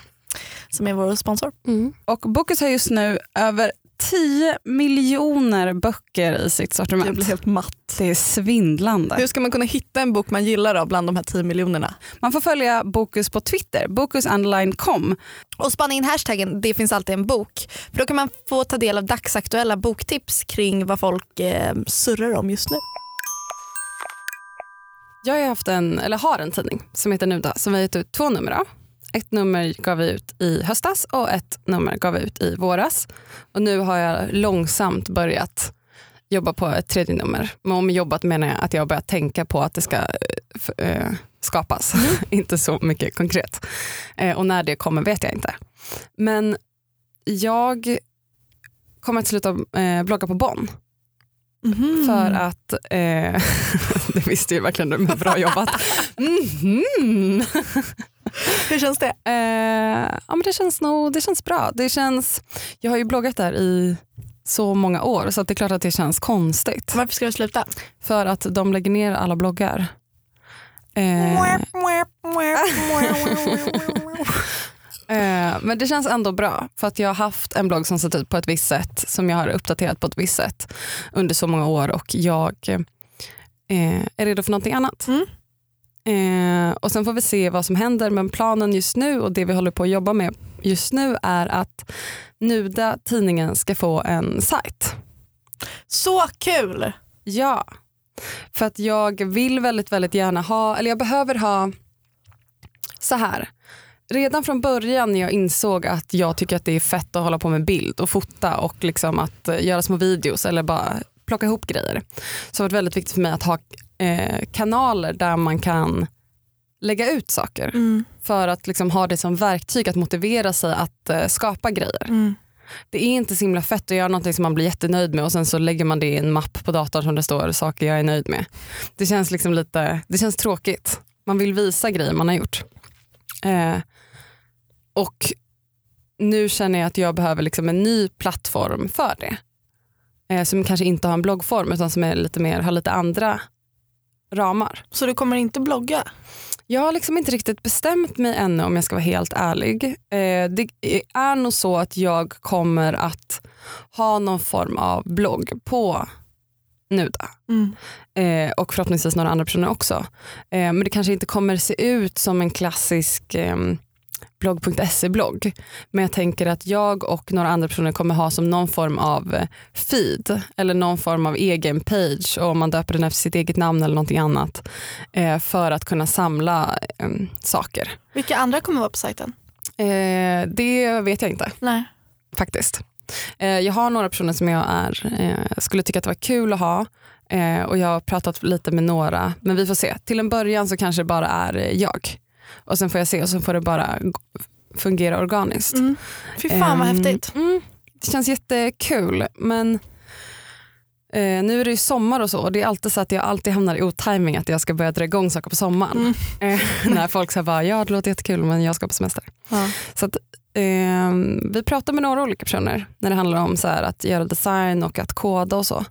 som är vår sponsor. Mm. Och Bokus har just nu över 10 miljoner böcker i sitt Jag sortiment. blir helt matt. Det är svindlande. Hur ska man kunna hitta en bok man gillar då bland de här 10 miljonerna? Man får följa Bokus på Twitter, bokus_com. Och spana in hashtaggen det finns alltid en bok. För då kan man få ta del av dagsaktuella boktips kring vad folk eh, surrar om just nu. Jag har, haft en, eller har en tidning som heter Nuda som vi har gett ut två nummer av. Ett nummer gav vi ut i höstas och ett nummer gav vi ut i våras. Och nu har jag långsamt börjat jobba på ett tredje nummer. Men om jobbat menar jag att jag har börjat tänka på att det ska eh, skapas. *laughs* inte så mycket konkret. Eh, och när det kommer vet jag inte. Men jag kommer att sluta eh, blogga på Bonn. För att, eh, *laughs* det visste ju verkligen du, men bra jobbat. *laughs* Mhm. *laughs* Hur känns det? Eh, ja, men det känns nog det känns bra. Det känns, jag har ju bloggat där i så många år så det är klart att det känns konstigt. Varför ska du sluta? För att de lägger ner alla bloggar. Eh, *laughs* eh, men det känns ändå bra för att jag har haft en blogg som sett ut på ett visst sätt som jag har uppdaterat på ett visst sätt under så många år och jag eh, är redo för någonting annat. Mm. Eh, och sen får vi se vad som händer men planen just nu och det vi håller på att jobba med just nu är att Nuda tidningen ska få en sajt. Så kul! Ja, för att jag vill väldigt, väldigt gärna ha, eller jag behöver ha så här. Redan från början när jag insåg att jag tycker att det är fett att hålla på med bild och fota och liksom att eh, göra små videos eller bara plocka ihop grejer. Så har det varit väldigt viktigt för mig att ha eh, kanaler där man kan lägga ut saker Mm. för att liksom ha det som verktyg att motivera sig att eh, skapa grejer. Mm. Det är inte så himla fett att göra något som man blir jättenöjd med och sen så lägger man det i en mapp på datorn som det står saker jag är nöjd med. Det känns liksom lite, det känns tråkigt. Man vill visa grejer man har gjort. Eh, och nu känner jag att jag behöver liksom en ny plattform för det. Eh, som kanske inte har en bloggform utan som är lite mer, har lite andra ramar. Så du kommer inte blogga? Jag har liksom inte riktigt bestämt mig ännu om jag ska vara helt ärlig. Eh, det är nog så att jag kommer att ha någon form av blogg på Nuda. Mm. Eh, och förhoppningsvis några andra personer också. Eh, men det kanske inte kommer se ut som en klassisk eh, blogg.se-blogg. Men jag tänker att jag och några andra personer kommer ha som någon form av eh, feed eller någon form av egen page och om man döper den efter sitt eget namn eller någonting annat eh, för att kunna samla eh, saker. Vilka andra kommer vara på sajten? Eh, det vet jag inte Nej. faktiskt. Eh, jag har några personer som jag är, eh, skulle tycka att det var kul att ha och jag har pratat lite med några men vi får se. Till en början så kanske det bara är jag och sen får jag se och sen får det bara fungera organiskt. Mm. Fy fan vad Ehm, häftigt. Mm, det känns jättekul men eh, nu är det ju sommar och så och det är alltid så att jag alltid hamnar i otiming att jag ska börja dra igång saker på sommaren. Eh, *laughs* när folk säger bara ja det låter jättekul men jag ska på semester. Ja. Så att, eh, vi pratar med några olika personer när det handlar om så att göra design och att koda och så.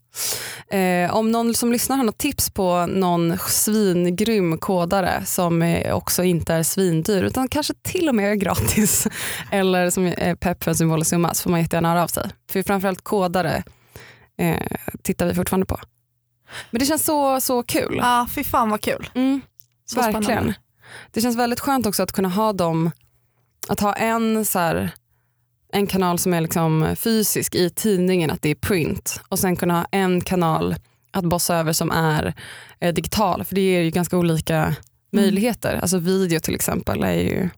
Eh, om någon som lyssnar har något tips på någon svingrym kodare som också inte är svindyr utan kanske till och med är gratis *laughs* eller som är pepp för en symbolisk summa så får man jättegärna höra av sig. För framförallt kodare eh, tittar vi fortfarande på. Men det känns så, så kul. Ja, fy fan vad kul. Mm. Verkligen. spännande. Det känns väldigt skönt också att kunna ha dem att ha en, så här, en kanal som är liksom fysisk i tidningen, att det är print och sen kunna ha en kanal att bossa över som är eh, digital. För det ger ju ganska olika möjligheter. Alltså video till exempel är ju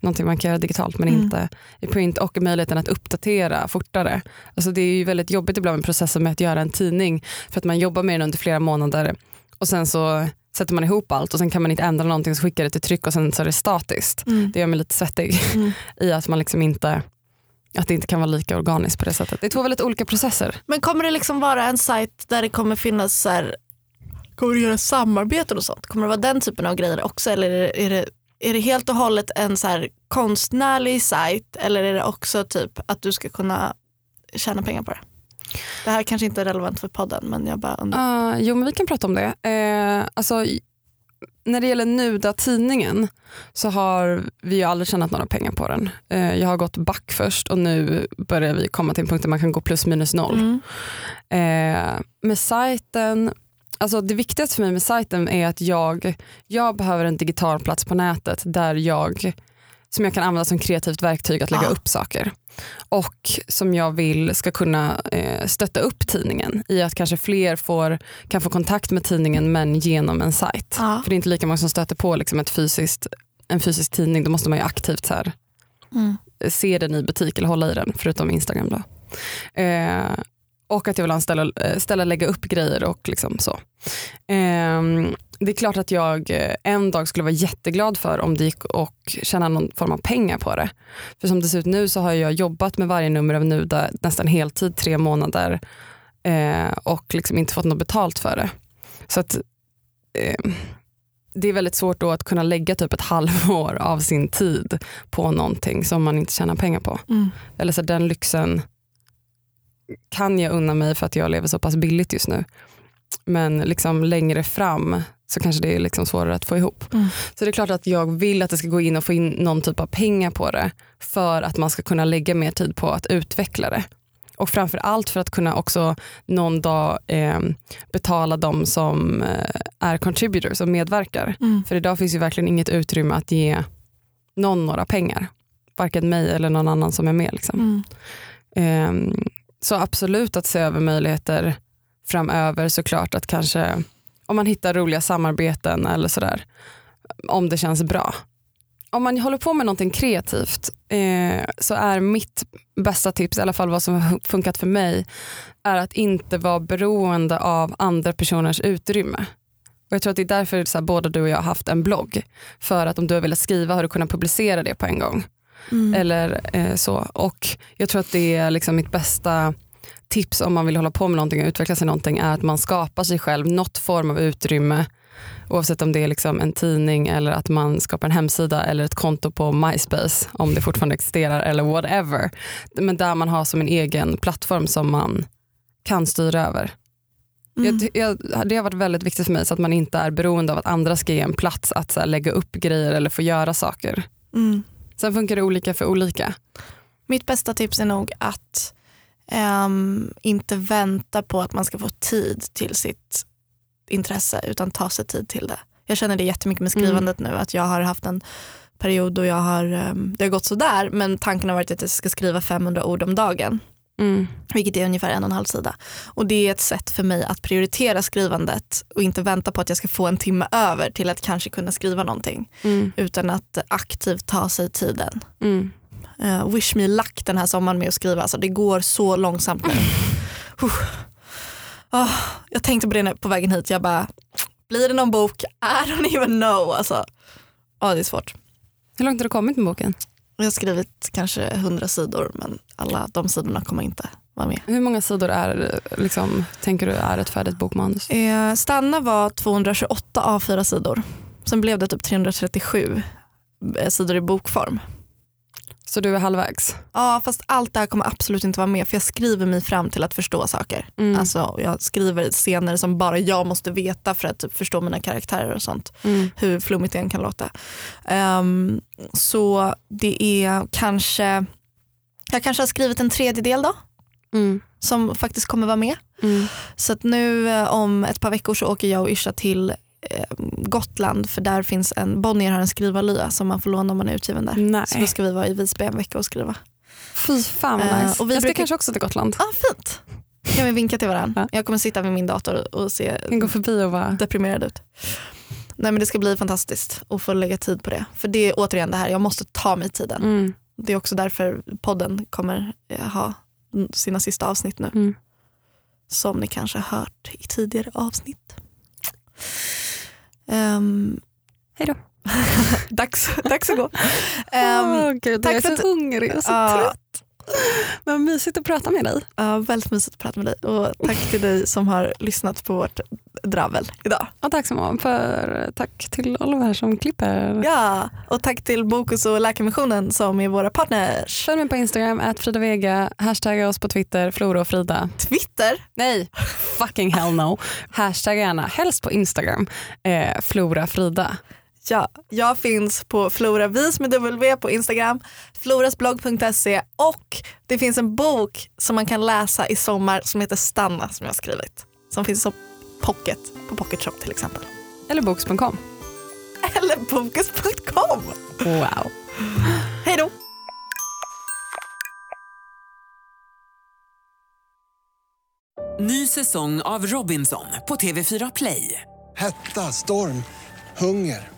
någonting man kan göra digitalt men Mm. inte i print och möjligheten att uppdatera fortare. Alltså det är ju väldigt jobbigt ibland med processen med att göra en tidning för att man jobbar med den under flera månader och sen så sätter man ihop allt och sen kan man inte ändra någonting så skickar det till tryck och sen så är det statiskt. Mm. Det gör mig lite svettig Mm. *laughs* i att man liksom inte att det inte kan vara lika organiskt på det sättet. Det är två väldigt olika processer. Men kommer det liksom vara en sajt där det kommer finnas så här, kommer du göra samarbeten och sånt? Kommer det vara den typen av grejer också eller är det, är det, är det helt och hållet en så här konstnärlig sajt eller är det också typ att du ska kunna tjäna pengar på det? Det här kanske inte är relevant för podden men jag bara undrar. Uh, jo men vi kan prata om det. Eh, alltså, när det gäller Nuda tidningen så har vi ju aldrig tjänat några pengar på den. Eh, jag har gått back först och nu börjar vi komma till en punkt där man kan gå plus minus noll. Mm. Eh, med sajten, alltså det viktigaste för mig med sajten är att jag, jag behöver en digital plats på nätet där jag, som jag kan använda som kreativt verktyg att lägga Ja. upp saker. Och som jag vill ska kunna eh, stötta upp tidningen i att kanske fler får, kan få kontakt med tidningen men genom en sajt. Ja. För det är inte lika många som stöter på liksom ett fysiskt, en fysisk tidning, då måste man ju aktivt så här, Mm. se den i butik eller hålla i den, förutom Instagram. Då. Eh, och att jag vill ha en ställe, eh, ställe att lägga upp grejer och liksom så. Eh, det är klart att jag eh, en dag skulle vara jätteglad för om det gick och tjäna någon form av pengar på det. För som det ser ut nu så har jag jobbat med varje nummer av Nuda nästan heltid, tre månader eh, och liksom inte fått något betalt för det. Så att eh, det är väldigt svårt då att kunna lägga typ ett *laughs* halvår av sin tid på någonting som man inte tjänar pengar på. Mm. Eller så den lyxen kan jag unna mig för att jag lever så pass billigt just nu. Men liksom längre fram så kanske det är liksom svårare att få ihop. Mm. Så det är klart att jag vill att det ska gå in och få in någon typ av pengar på det för att man ska kunna lägga mer tid på att utveckla det. Och framför allt för att kunna också någon dag eh, betala de som eh, är contributors och medverkar. Mm. För idag finns ju verkligen inget utrymme att ge någon några pengar. Varken mig eller någon annan som är med. Liksom. Mm. Ehm, så absolut att se över möjligheter framöver såklart att kanske om man hittar roliga samarbeten eller sådär om det känns bra. Om man håller på med någonting kreativt eh, så är mitt bästa tips, i alla fall vad som har funkat för mig, är att inte vara beroende av andra personers utrymme. Och jag tror att det är därför så här, båda du och jag har haft en blogg. För att om du har velat skriva har du kunnat publicera det på en gång. Mm. Eller eh, så. Och jag tror att det är liksom mitt bästa tips om man vill hålla på med någonting och utveckla sig någonting är att man skapar sig själv något form av utrymme oavsett om det är liksom en tidning eller att man skapar en hemsida eller ett konto på MySpace om det fortfarande existerar eller whatever. Men där man har som en egen plattform som man kan styra över. Mm. Jag, jag, det har varit väldigt viktigt för mig så att man inte är beroende av att andra ska ge en plats att här, lägga upp grejer eller få göra saker. Mm. Sen funkar det olika för olika. Mitt bästa tips är nog att ehm, inte vänta på att man ska få tid till sitt intresse utan ta sig tid till det. Jag känner det jättemycket med skrivandet nu att jag har haft en period då jag har, ehm, det har gått sådär men tanken har varit att jag ska skriva 500 ord om dagen. Mm. Vilket är ungefär en och en halv sida. Och det är ett sätt för mig att prioritera skrivandet och inte vänta på att jag ska få en timme över till att kanske kunna skriva någonting. Mm. Utan att aktivt ta sig tiden. Mm. Uh, wish me luck den här sommaren med att skriva. Alltså, det går så långsamt nu. *laughs* Ah, jag tänkte på det på vägen hit. Jag bara, blir det någon bok? I don't even know. Alltså, ja, det är svårt. Hur långt har du kommit med boken? Jag har skrivit kanske hundra sidor men alla de sidorna kommer inte vara med. Hur många sidor är, liksom, tänker du är ett färdigt bokmanus? Eh, Stanna var 228 A4 sidor. Sen blev det typ 337 eh, sidor i bokform. Så du är halvvägs? Ja fast allt det här kommer absolut inte vara med för jag skriver mig fram till att förstå saker. Mm. Alltså, jag skriver scener som bara jag måste veta för att typ, förstå mina karaktärer och sånt. Mm. Hur flummigt det än kan låta. Ehm, så det är kanske, jag kanske har skrivit en tredjedel då Mm. som faktiskt kommer vara med. Mm. Så att nu eh, om ett par veckor så åker jag och Yrsa till Gotland för där finns en, Bonnier har en skrivarlya som man får låna om man är utgiven där. Nej. Så då ska vi vara i Visby en vecka och skriva. Fy fan vad Eh, nice. och vi jag ska brukar- kanske också till Gotland. Ah, fint! kan vi vinka till varandra. Ja. Jag kommer sitta vid min dator och se Jag kan gå förbi och bara... deprimerad ut. Nej men det ska bli fantastiskt att få lägga tid på det. För det är återigen det här, jag måste ta mig tiden. Mm. Det är också därför podden kommer eh, ha sina sista avsnitt nu. Mm. Som ni kanske har hört i tidigare avsnitt. Um, Hej då. *laughs* dags, dags att gå. *laughs* Ehm, Åh, gud, tack jag är så att- hungrig och så ja. trött. *laughs* Vad mysigt att prata med dig. ja, väldigt mysigt att prata med dig och tack till dig som har lyssnat på vårt dravel idag. Och tack så mycket för tack till Oliver som klipper. Ja, och tack till Bokus och Läkarmissionen som är våra partners. Följ mig på Instagram, at Frida Vega. Hashtagga oss på Twitter, Flora och Frida. Twitter, Nej, fucking hell no. Hashtagga gärna, helst på Instagram, eh, Flora Frida. Ja, jag finns på Floravis med W på Instagram, florasblogg.se och det finns en bok som man kan läsa i sommar som heter Stanna som jag har skrivit. Som finns som pocket på Pocket Shop till exempel. Eller boks.com. Eller bokus.com. Wow. Hej då! Ny säsong av Robinson på TV4 Play. Hetta, storm, hunger.